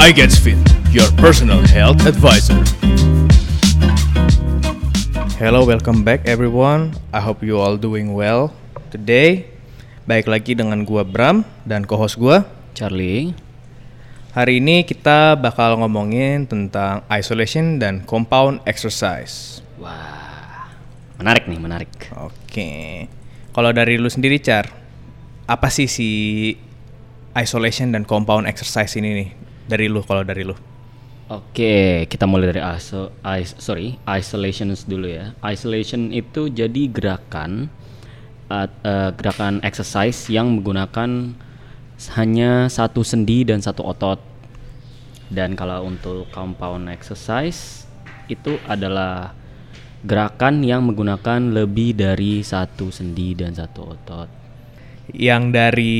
I Get Fit, your personal health advisor. Hello, welcome back everyone. I hope you all doing well today. Baik lagi dengan gua Bram dan co-host gua. Charlie. Hari ini kita bakal ngomongin tentang isolation dan compound exercise. Wah, menarik nih, menarik. Oke. Kalau dari lu sendiri, Char, apa sih si isolation dan compound exercise ini nih? Dari lu kalau dari lu. Oke, kita mulai dari iso, is, sorry, isolation dulu ya. Isolation itu jadi gerakan uh, uh, gerakan exercise yang menggunakan hanya satu sendi dan satu otot. Dan kalau untuk compound exercise itu adalah gerakan yang menggunakan lebih dari satu sendi dan satu otot. Yang dari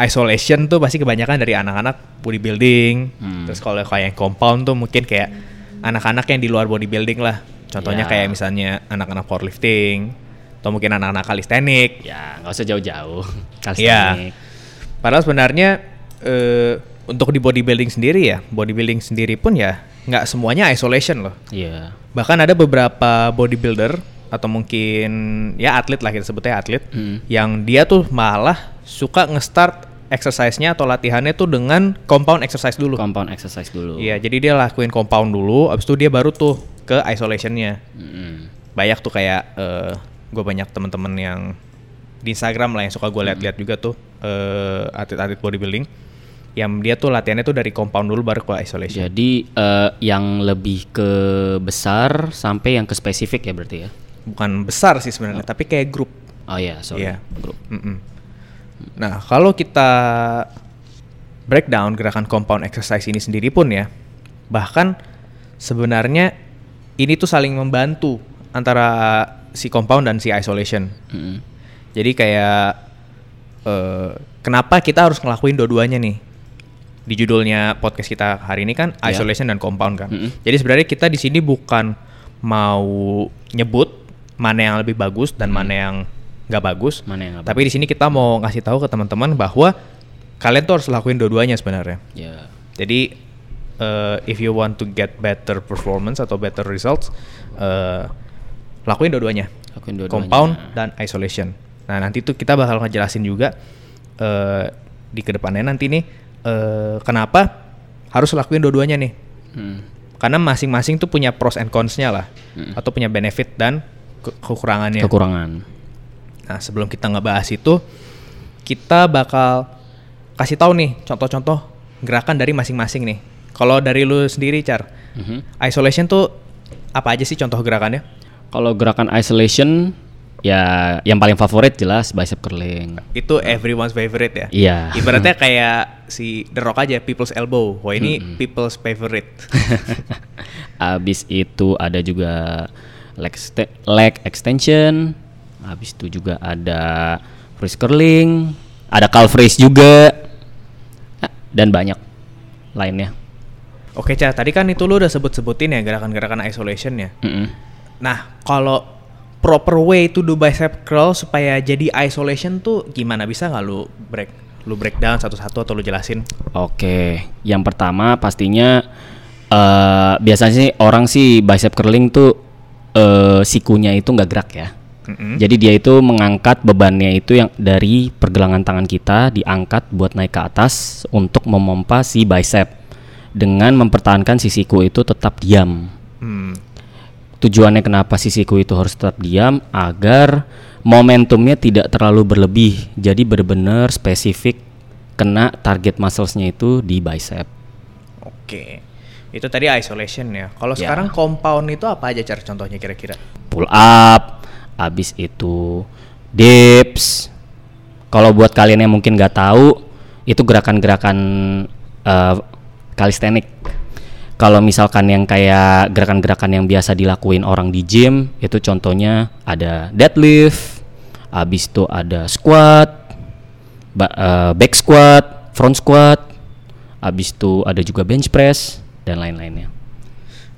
isolation tuh pasti kebanyakan dari anak-anak bodybuilding. Hmm. Terus kalau kayak yang compound tuh mungkin kayak anak-anak yang di luar bodybuilding lah. Contohnya Ya. kayak misalnya anak-anak powerlifting atau mungkin anak-anak kalistenik. Ya, nggak usah jauh-jauh. Iya. Calisthenics. Padahal sebenarnya eh, untuk di bodybuilding sendiri ya, bodybuilding sendiri pun ya nggak semuanya isolation loh. Iya. Bahkan ada beberapa bodybuilder atau mungkin ya atlet lah kita sebutnya atlet Hmm. yang dia tuh malah suka nge-start exercise-nya atau latihannya tuh dengan compound exercise dulu. Compound exercise dulu. Iya, jadi dia lakuin compound dulu, abis itu dia baru tuh ke isolationnya. Mm-mm. Banyak tuh kayak gue banyak temen-temen yang di Instagram lah yang suka gue lihat-lihat juga tuh eh, atlet-atlet bodybuilding yang dia tuh latihannya tuh dari compound dulu baru ke isolation. Jadi eh, yang lebih ke besar sampai yang ke spesifik ya berarti ya. Bukan besar sih sebenarnya, tapi kayak grup. Oh iya, sorry. Iya. Grup. Mm-mm. Nah, kalau kita breakdown gerakan compound exercise ini sendiri pun ya, bahkan sebenarnya ini tuh saling membantu antara si compound dan si isolation. Jadi kayak eh, kenapa kita harus ngelakuin dua-duanya nih? Di judulnya podcast kita hari ini kan Ya. isolation dan compound kan. Mm-mm. Jadi sebenarnya kita di sini bukan mau nyebut mana yang lebih bagus dan mana yang nggak bagus. Mana yang Tapi di sini kita mau ngasih tahu ke teman-teman bahwa kalian tuh harus lakuin dua-duanya sebenarnya. Ya. Jadi eh, if you want to get better performance atau better results, eh, lakuin dua-duanya Lakuin dua-duanya. compound dan isolation. Nah nanti tuh kita bakal ngejelasin juga eh, di ke depannya nanti nih eh, kenapa harus lakuin dua-duanya nih. Hmm. Karena masing-masing tuh punya pros and cons-nya lah, Hmm. atau punya benefit dan ke- kekurangannya. Kekurangan. Nah sebelum kita ngebahas itu, kita bakal kasih tahu nih contoh-contoh gerakan dari masing-masing nih. Kalau dari lu sendiri, Char, Mhm. isolation tuh apa aja sih contoh gerakannya? Kalau gerakan isolation ya yang paling favorit jelas bicep curling. Itu everyone's favorite ya. Iya. Ibaratnya kayak si The Rock aja, people's elbow. Wah ini people's favorite. Abis itu ada juga leg, leg extension. Abis itu juga ada wrist curling, ada calf raise juga, dan banyak lainnya. Oke, Char, tadi kan itu lu udah sebut-sebutin ya gerakan-gerakan isolation ya. Mm-mm. Nah, kalau proper way to do bicep curl supaya jadi isolation tuh gimana bisa nggak lu break lu breakdown satu-satu atau lu jelasin? Oke, yang pertama pastinya eh biasanya sih orang sih bicep curling tuh eh sikunya itu nggak gerak ya. Mm-mm. Jadi dia itu mengangkat bebannya itu yang dari pergelangan tangan kita diangkat buat naik ke atas untuk memompa si bicep dengan mempertahankan si siku itu tetap diam. Hmm. Tujuannya kenapa si siku itu harus tetap diam agar momentumnya tidak terlalu berlebih. Jadi benar-benar spesifik kena target muscles-nya itu di bicep. Oke. Itu tadi isolation ya. Kalau Ya. sekarang compound itu apa aja cara contohnya kira-kira? Pull up, habis itu dips. Kalau buat kalian yang mungkin nggak tahu, itu gerakan-gerakan eh, kalistenik. Kalau misalkan yang kayak gerakan-gerakan yang biasa dilakuin orang di gym, itu contohnya ada deadlift, habis itu ada squat, eh, back squat, front squat, habis itu ada juga bench press dan lain-lainnya.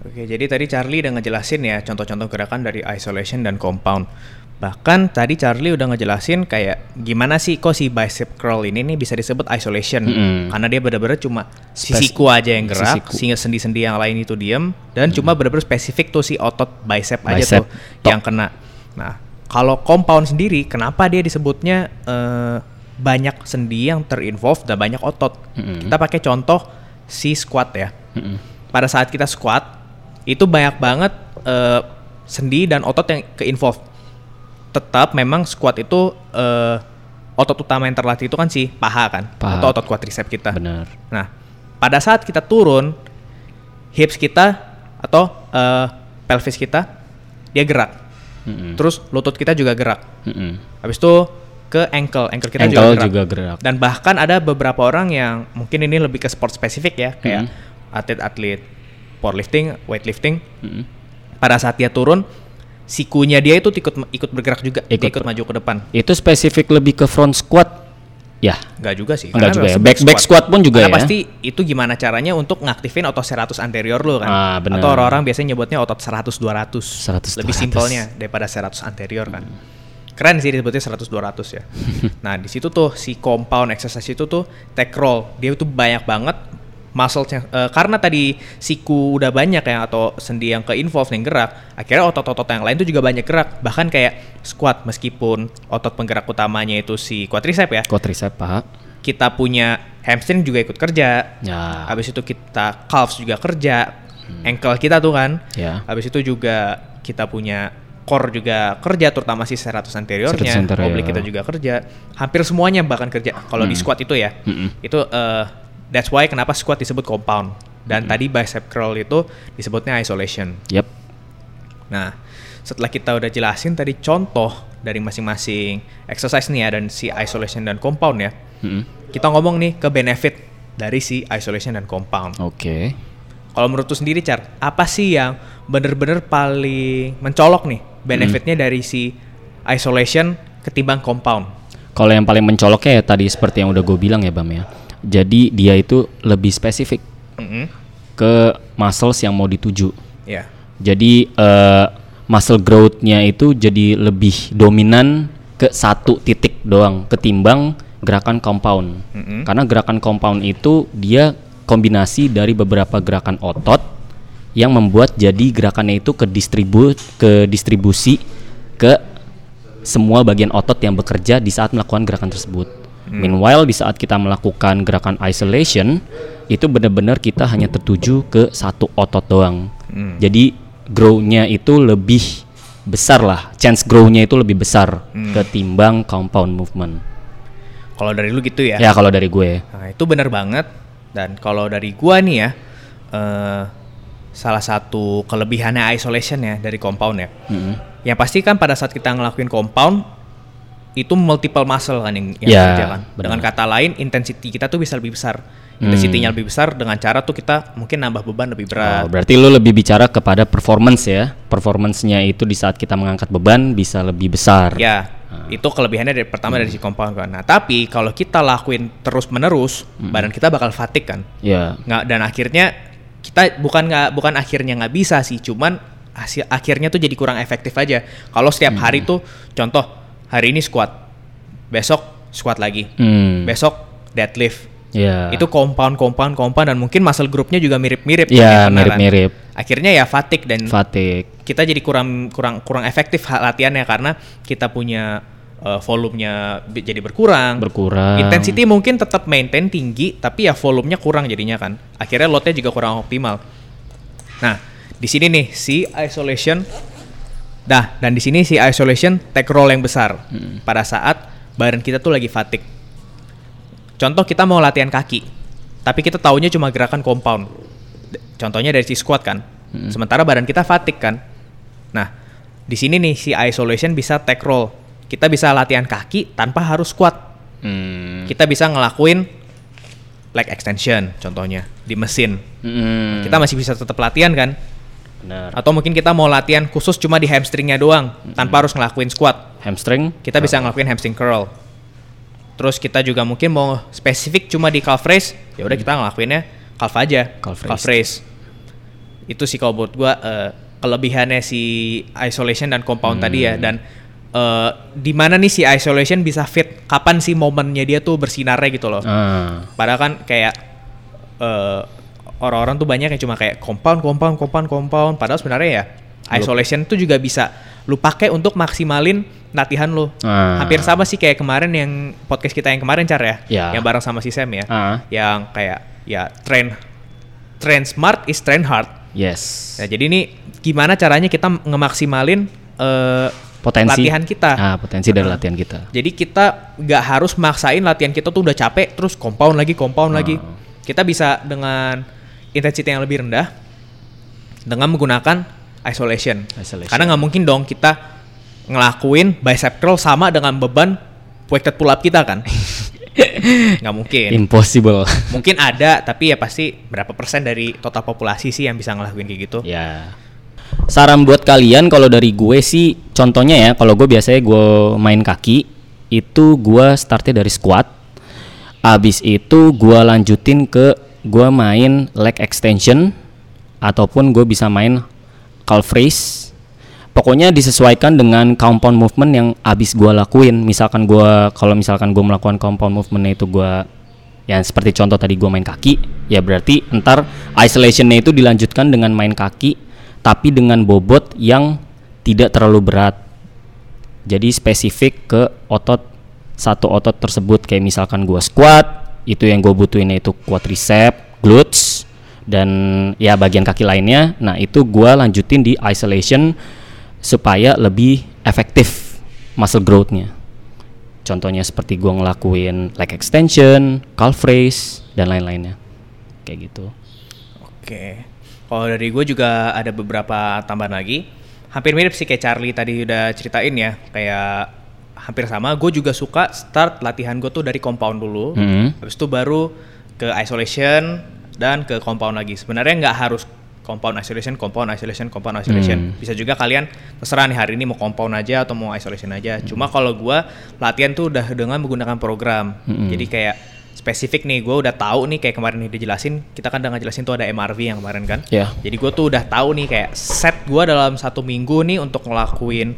Oke, jadi tadi Charlie udah ngejelasin ya contoh-contoh gerakan dari isolation dan compound. Bahkan tadi Charlie udah ngejelasin kayak gimana sih kok si bicep curl ini nih bisa disebut isolation. Mm-mm. Karena dia benar-benar cuma si Spes- siku aja yang gerak, sisiku. sehingga sendi-sendi yang lain itu diem dan cuma benar-benar spesifik tuh si otot bicep, aja Bicep, tuh tok. yang kena. Nah, kalau compound sendiri kenapa dia disebutnya eh, banyak sendi yang terinvolve dan banyak otot? Mm-mm. Kita pakai contoh si squat ya Mm-mm. pada saat kita squat itu banyak banget eh, sendi dan otot yang ke involve. Tetap memang squat itu eh, otot utama yang terlatih itu kan si paha kan Paha. atau otot quadricep kita. Benar. Nah, pada saat kita turun hips kita atau eh, pelvis kita dia gerak. Mm-mm. Terus lutut kita juga gerak. Mm-mm. Habis itu ke ankle, ankle kita Ankle juga gerak. juga gerak. Dan bahkan ada beberapa orang yang mungkin ini lebih ke sport spesifik ya, kayak atlet-atlet powerlifting, weightlifting. Mm-mm. Pada saat dia turun, sikunya dia itu ikut ikut bergerak juga, Ikut ikut, maju ke depan. Itu spesifik lebih ke front squat. Ya. Enggak juga sih. Enggak juga ya. Back back squat pun juga Karena ya. pasti itu gimana caranya untuk ngaktifin otot seratus anterior lo kan. Ah, benar. Atau orang-orang biasanya nyebutnya otot 100 200. 100, Lebih 200. simpelnya daripada 100 anterior kan. Keren sih disebutnya 100 200 ya. nah, di situ tuh si compound exercise itu tuh tech roll. Dia tuh banyak banget muscle-nya eh, karena tadi siku udah banyak ya atau sendi yang ke involve yang gerak, akhirnya otot-otot yang lain tuh juga banyak gerak. Bahkan kayak squat meskipun otot penggerak utamanya itu si quadricep ya, Quadricep paha. kita punya hamstring juga ikut kerja. Ya. Habis itu kita calves juga kerja. Ankle kita tuh kan. Ya. Habis itu juga kita punya core juga kerja terutama si serratus anteriornya. Anterior. Oblique kita juga kerja. Hampir semuanya bahkan kerja. Kalau di squat itu ya. Mm-mm. Itu eh, that's why kenapa squat disebut compound. Dan tadi bicep curl itu disebutnya isolation. Yep. Nah, setelah kita udah jelasin tadi contoh dari masing-masing exercise nih ya dan si isolation dan compound ya. Mm-mm. Kita ngomong nih ke benefit dari si isolation dan compound. Oke. Kalau menurut lu sendiri, Char, apa sih yang bener-bener paling mencolok nih benefitnya dari si isolation ketimbang compound? Kalau yang paling mencoloknya ya tadi seperti yang udah gue bilang ya Bam ya. Jadi dia itu lebih spesifik Mm-mm. ke muscles yang mau dituju. Ya, Jadi eh, muscle growth-nya itu jadi lebih dominan ke satu titik doang ketimbang gerakan compound. Mm-mm. Karena gerakan compound itu dia kombinasi dari beberapa gerakan otot yang membuat jadi gerakannya itu ke distribu ke distribusi ke semua bagian otot yang bekerja di saat melakukan gerakan tersebut. Meanwhile di saat kita melakukan gerakan isolation itu benar-benar kita hanya tertuju ke satu otot doang. Hmm. Jadi grow-nya itu lebih besar lah, chance grow-nya itu lebih besar ketimbang compound movement. kalau dari lu gitu ya? Ya kalau dari gue. Nah, itu benar banget. Dan kalau dari gua nih ya, eh, salah satu kelebihannya isolation ya dari compound ya. Mm-mm. Yang pasti kan pada saat kita ngelakuin compound itu multiple muscle kan yang, yang Ya, kerja kan. benar. Dengan kata lain intensity kita tuh bisa lebih besar. Intensity-nya Hmm. lebih besar dengan cara tuh kita mungkin nambah beban lebih berat. Oh, berarti lu lebih bicara kepada performance ya. Performance-nya itu di saat kita mengangkat beban bisa lebih besar. Ya, Ah. itu kelebihannya dari pertama dari si compound kan. Nah, tapi kalau kita lakuin terus-menerus, Hmm. badan kita bakal fatigue kan. Ya. Nggak dan akhirnya kita bukan nggak bukan akhirnya nggak bisa sih, cuman hasil akhirnya tuh jadi kurang efektif aja. Kalau setiap hari Hmm. tuh contoh hari ini squat, besok squat lagi, Hmm. besok deadlift. Ya. Itu compound compound compound dan mungkin muscle groupnya juga mirip-mirip kan Ya, mirip-mirip. Akhirnya ya fatigue dan Fatigue. kita jadi kurang kurang kurang efektif ha- latihannya karena kita punya uh, volumenya jadi berkurang. Berkurang. Intensity mungkin tetap maintain tinggi tapi ya volumenya kurang jadinya kan. Akhirnya loadnya juga kurang optimal. Nah, di sini nih si isolation Nah, dan di sini si isolation take roll yang besar Hmm. pada saat badan kita tuh lagi fatigue. Contoh kita mau latihan kaki, tapi kita taunya cuma gerakan compound. Contohnya dari si squat kan. Hmm. Sementara badan kita fatigue kan. Nah, di sini nih si isolation bisa take roll. Kita bisa latihan kaki tanpa harus squat. Hmm. Kita bisa ngelakuin leg extension contohnya di mesin. Hmm. Kita masih bisa tetap latihan kan? Benar. Atau mungkin kita mau latihan khusus cuma di hamstringnya doang tanpa harus ngelakuin squat. Hamstring. Kita bisa ngelakuin hamstring curl. Terus kita juga mungkin mau spesifik cuma di calf raise, ya udah kita ngelakuinnya calf aja, Calf raise. Itu sih kalau buat gua eh, kelebihannya si isolation dan compound tadi ya dan eh, di mana nih si isolation bisa fit kapan sih momennya dia tuh bersinarnya gitu loh. Ah, Padahal kan kayak eh, orang-orang tuh banyak yang cuma kayak compound, compound, compound, compound. Padahal sebenarnya ya isolation tuh juga bisa lu pakai untuk maksimalin latihan lu. Ah. Hampir sama sih kayak kemarin yang podcast kita yang kemarin Car ya, Ya. yang bareng sama si Sam ya, Ah. yang kayak ya train train smart is train hard. yes. Nah, jadi ini gimana caranya kita ngemaksimalin eh, Potensi latihan kita. Ah, potensi dari latihan kita. Jadi kita nggak harus maksain latihan kita tuh udah capek terus compound lagi compound lagi. Ah. Kita bisa dengan intensitas yang lebih rendah dengan menggunakan isolation. Isolation. Karena nggak mungkin dong kita ngelakuin bicep curl sama dengan beban weighted pull up kita kan. nggak mungkin. Impossible. Mungkin ada tapi ya pasti berapa persen dari total populasi sih yang bisa ngelakuin kayak gitu. ya. Saran buat kalian kalau dari gue sih contohnya ya kalau gue biasanya gue main kaki itu gue startnya dari squat. Abis itu gue lanjutin ke gue main leg extension ataupun gue bisa main calf raise. Pokoknya disesuaikan dengan compound movement yang abis gue lakuin. Misalkan gue kalau misalkan gue melakukan compound movementnya itu gue yang seperti contoh tadi gue main kaki, ya berarti ntar isolationnya itu dilanjutkan dengan main kaki, tapi dengan bobot yang tidak terlalu berat. Jadi spesifik ke otot satu otot tersebut kayak misalkan gue squat, itu yang gue butuhin itu quadricep, glutes, dan ya bagian kaki lainnya. Nah itu gue lanjutin di isolation supaya lebih efektif muscle growth-nya. Contohnya seperti gue ngelakuin leg extension, calf raise, dan lain-lainnya. Kayak gitu. Oke. Kalau dari gue juga ada beberapa tambahan lagi. Hampir mirip sih kayak Charlie tadi udah ceritain ya. Kayak hampir sama. Gue juga suka start latihan gue tuh dari compound dulu. Mhm. Habis itu baru ke isolation dan ke compound lagi. Sebenarnya nggak harus compound isolation, compound isolation, compound isolation. Hmm. Bisa juga kalian terserah nih hari ini mau compound aja atau mau isolation aja. Cuma kalau gua latihan tuh udah dengan menggunakan program. Hmm. Jadi kayak spesifik nih, gue udah tahu nih kayak kemarin udah dijelasin, kita kan udah ngejelasin tuh ada MRV yang kemarin kan. Ya. Jadi gue tuh udah tahu nih kayak set gue dalam satu minggu nih untuk ngelakuin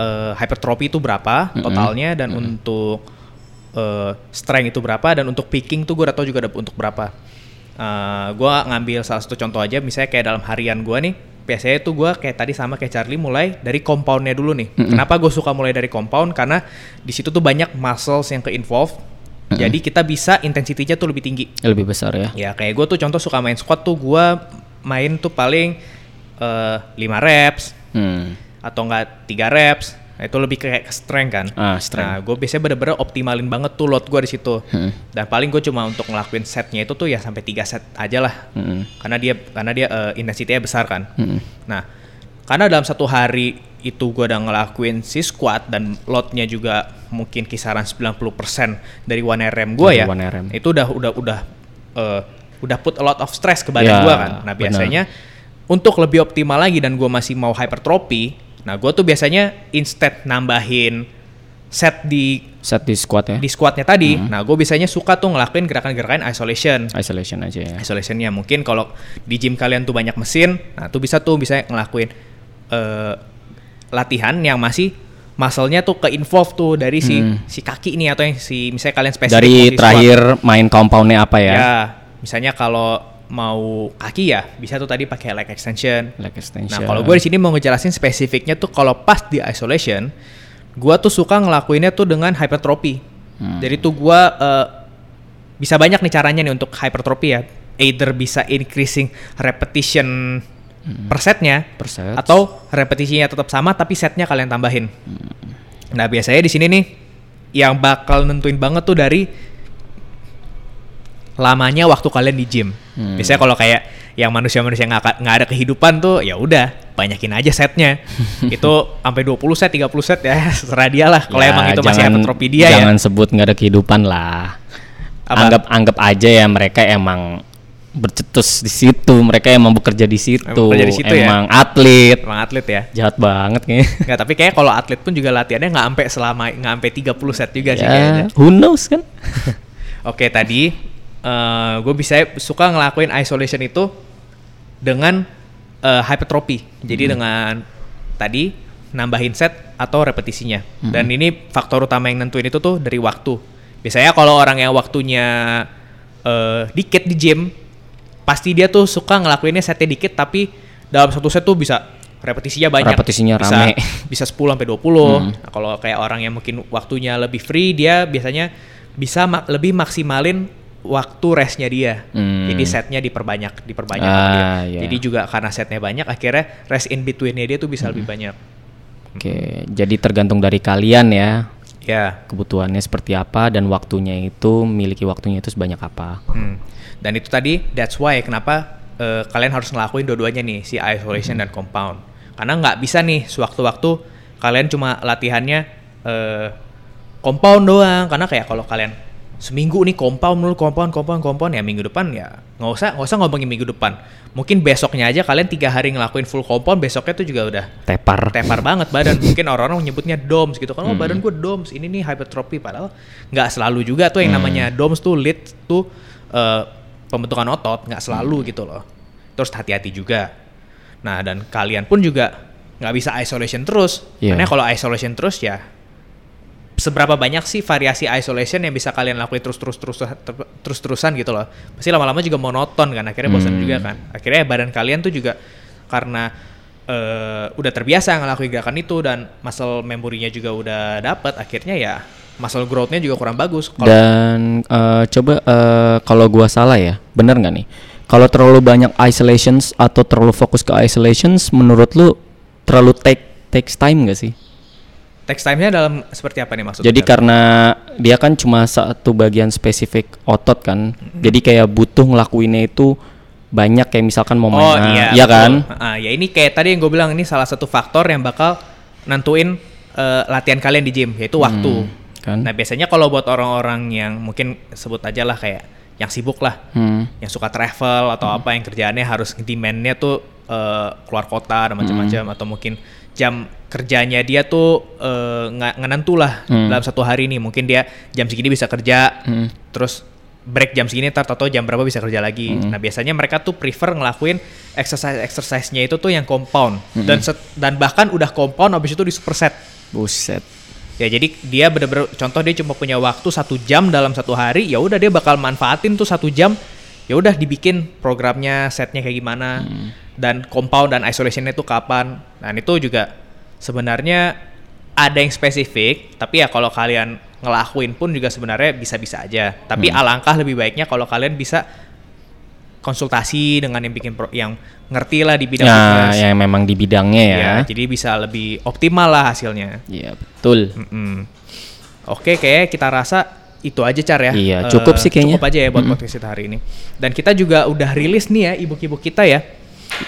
eh, hypertrophy itu berapa totalnya dan untuk eh, strength itu berapa dan untuk picking tuh gue udah tahu juga ada untuk berapa. Eh, gue ngambil salah satu contoh aja, misalnya kayak dalam harian gue nih, biasanya tuh gue kayak tadi sama kayak Charlie mulai dari compoundnya dulu nih. Mm-mm. Kenapa gue suka mulai dari compound? Karena di situ tuh banyak muscles yang ke involve. Jadi kita bisa intensitinya tuh lebih tinggi. Lebih besar ya. Ya kayak gue tuh contoh suka main squat tuh gue main tuh paling eh 5 reps Hmm. Atau enggak 3 reps. Nah, itu lebih kayak ke strength kan. Ah, strength. Nah, gue biasanya bener-bener optimalin banget tuh load gue di situ. Hmm. Dan paling gue cuma untuk ngelakuin setnya itu tuh ya sampai 3 set aja lah. Hmm. Karena dia karena dia eh, intensitasnya besar kan. Hmm. Nah, karena dalam satu hari itu gue udah ngelakuin si squat dan loadnya juga mungkin kisaran 90% dari 1RM gue ya. 1RM. Itu udah udah udah eh, udah put a lot of stress ke badan Ya, gue kan. Nah, biasanya untuk lebih optimal lagi dan gue masih mau hypertrophy, nah gue tuh biasanya instead nambahin set di Set di squat ya. di squatnya tadi, Hmm. nah gue biasanya suka tuh ngelakuin gerakan-gerakan isolation Isolation aja ya. isolationnya mungkin kalau di gym kalian tuh banyak mesin nah tuh bisa tuh bisa ngelakuin eh, latihan yang masih muscle-nya tuh ke involve tuh dari si Hmm. si kaki ini atau yang si misalnya kalian spesifik Dari terakhir main compoundnya apa squat. ya? ya misalnya kalau mau kaki ya bisa tuh tadi pakai leg extension Leg extension. Nah, kalau gue di sini mau ngejelasin spesifiknya tuh kalau pas di isolation, gue tuh suka ngelakuinnya tuh dengan hypertrophy. Hmm. Jadi tuh gue eh, bisa banyak nih caranya nih untuk hypertrophy ya. Either bisa increasing repetition per setnya, Per set. atau repetisinya tetap sama tapi setnya kalian tambahin. Nah biasanya di sini nih yang bakal nentuin banget tuh dari lamanya waktu kalian di gym. Hmm. Biasanya kalau kayak yang manusia-manusia nggak nggak ada kehidupan tuh ya udah banyakin aja setnya. itu sampai 20 set, 30 set ya serah dia lah. Kalau Ya, emang itu masih jangan- hypertrophy dia ya. Jangan sebut nggak ada kehidupan lah. Apa? Anggap anggap aja ya mereka emang bercetus di situ, mereka emang bekerja di situ, Emang di situ ya? emang atlet. Emang atlet ya. Jahat banget kayaknya. Nggak, tapi kayak kalau atlet pun juga latihannya nggak sampai selama nggak sampai 30 set juga sih ya, kayaknya. who knows kan? Oke tadi gue bisa suka ngelakuin isolation itu dengan eh, hypertrophy. Jadi Hmm. dengan tadi nambahin set atau repetisinya. Hmm. Dan ini faktor utama yang nentuin itu tuh dari waktu. Biasanya kalau orang yang waktunya eh, dikit di gym, pasti dia tuh suka ngelakuinnya setnya dikit tapi dalam satu set tuh bisa repetisinya banyak. Repetisinya bisa, rame. Bisa 10 sampai 20. Hmm. Nah, kalau kayak orang yang mungkin waktunya lebih free, dia biasanya bisa ma- lebih maksimalin waktu restnya dia. Hmm. Jadi setnya diperbanyak, diperbanyak. Ah, dia. iya. Jadi juga karena setnya banyak, akhirnya rest in betweennya dia tuh bisa Hmm. lebih banyak. Oke, jadi tergantung dari kalian ya Ya. kebutuhannya seperti apa dan waktunya itu miliki waktunya itu sebanyak apa. Hmm. Dan itu tadi that's why kenapa eh, kalian harus ngelakuin dua-duanya nih si isolation dan compound. Karena nggak bisa nih sewaktu-waktu kalian cuma latihannya eh, compound doang. Karena kayak kalau kalian seminggu nih compound mulu compound compound compound ya minggu depan ya nggak usah nggak usah ngomongin minggu depan. Mungkin besoknya aja kalian tiga hari ngelakuin full compound besoknya tuh juga udah Tepar. tepar banget badan mungkin orang-orang menyebutnya DOMS gitu kan oh Hmm. badan gue DOMS ini nih hypertrophy padahal nggak selalu juga tuh yang Hmm. namanya DOMS tuh lead tuh eh, pembentukan otot nggak Hmm. selalu gitu loh terus hati-hati juga nah dan kalian pun juga nggak bisa isolation terus Iya. karena kalau isolation terus ya seberapa banyak sih variasi isolation yang bisa kalian lakuin terus terus terus terus terusan gitu loh pasti lama-lama juga monoton kan akhirnya bosan Hmm. juga kan akhirnya badan kalian tuh juga karena eh, udah terbiasa ngelakuin gerakan itu dan muscle memorinya juga udah dapet akhirnya ya muscle growth-nya juga kurang bagus kalau Dan eh, coba eh, kalau gua salah ya, bener nggak nih? Kalau terlalu banyak isolations atau terlalu fokus ke isolations, menurut lu terlalu take takes time nggak sih? Text time-nya dalam seperti apa nih maksudnya Jadi karena dia kan cuma satu bagian spesifik otot kan, Mm-hmm. jadi kayak butuh ngelakuinnya itu banyak kayak misalkan mau main, Oh iya, iya kan? Ah, ya ini kayak tadi yang gue bilang ini salah satu faktor yang bakal nentuin eh, latihan kalian di gym yaitu waktu. kan? Nah biasanya kalau buat orang-orang yang mungkin sebut aja lah kayak yang sibuk lah, Hmm. yang suka travel atau apa yang kerjaannya harus demandnya tuh eh, keluar kota dan macam-macam Hmm. atau mungkin jam kerjanya dia tuh eh, nggak nentu lah Hmm. dalam satu hari nih mungkin dia jam segini bisa kerja Hmm. terus break jam segini tar atau jam berapa bisa kerja lagi. Hmm. Nah, biasanya mereka tuh prefer ngelakuin exercise exercise-nya itu tuh yang compound Hmm. dan set- dan bahkan udah compound habis itu di superset. Buset. Ya jadi dia bener-bener contoh dia cuma punya waktu satu jam dalam satu hari, ya udah dia bakal manfaatin tuh satu jam, ya udah dibikin programnya setnya kayak gimana dan compound dan isolationnya itu kapan. Nah itu juga sebenarnya ada yang spesifik, tapi ya kalau kalian ngelakuin pun juga sebenarnya bisa-bisa aja. Tapi alangkah lebih baiknya kalau kalian bisa konsultasi dengan yang bikin pro- yang ngerti lah di bidang Nah, fitness. yang memang di bidangnya ya. Ya, jadi bisa lebih optimal lah hasilnya. Iya, betul. Mm-mm. Oke, kayak kita rasa itu aja car ya. Iya, cukup sih kayaknya. Cukup aja ya buat Mm-mm. podcast kita hari ini. Dan kita juga udah rilis nih ya ibu-ibu kita ya.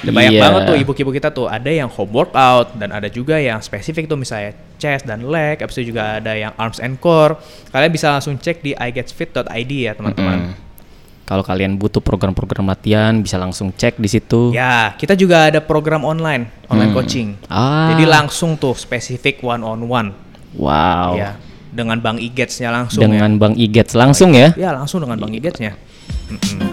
Udah banyak Iya. banget tuh ibu-ibu kita tuh. Ada yang home workout dan ada juga yang spesifik tuh misalnya chest dan leg. Habis itu juga ada yang arms and core. Kalian bisa langsung cek di igetfit.id ya teman-teman. Mm. Kalau kalian butuh program-program latihan bisa langsung cek di situ. Ya, kita juga ada program online, online Hmm. coaching. Ah. Jadi langsung tuh spesifik one on one. Wow. Ya, dengan Bang Igetsnya langsung ya. Dengan Bang Igets langsung ya. Ya langsung dengan Bang Igetsnya. Mm-mm.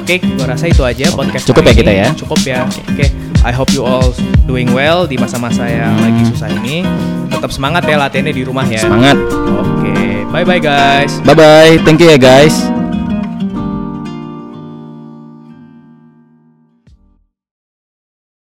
Oke, gua rasa itu aja podcast Cukup ya kita ini. ya? Cukup ya. Oke, I hope you all doing well di masa-masa yang lagi susah ini. Tetap semangat ya latihannya di rumah ya. Semangat. Oke, bye bye guys. Bye bye. Thank you ya guys.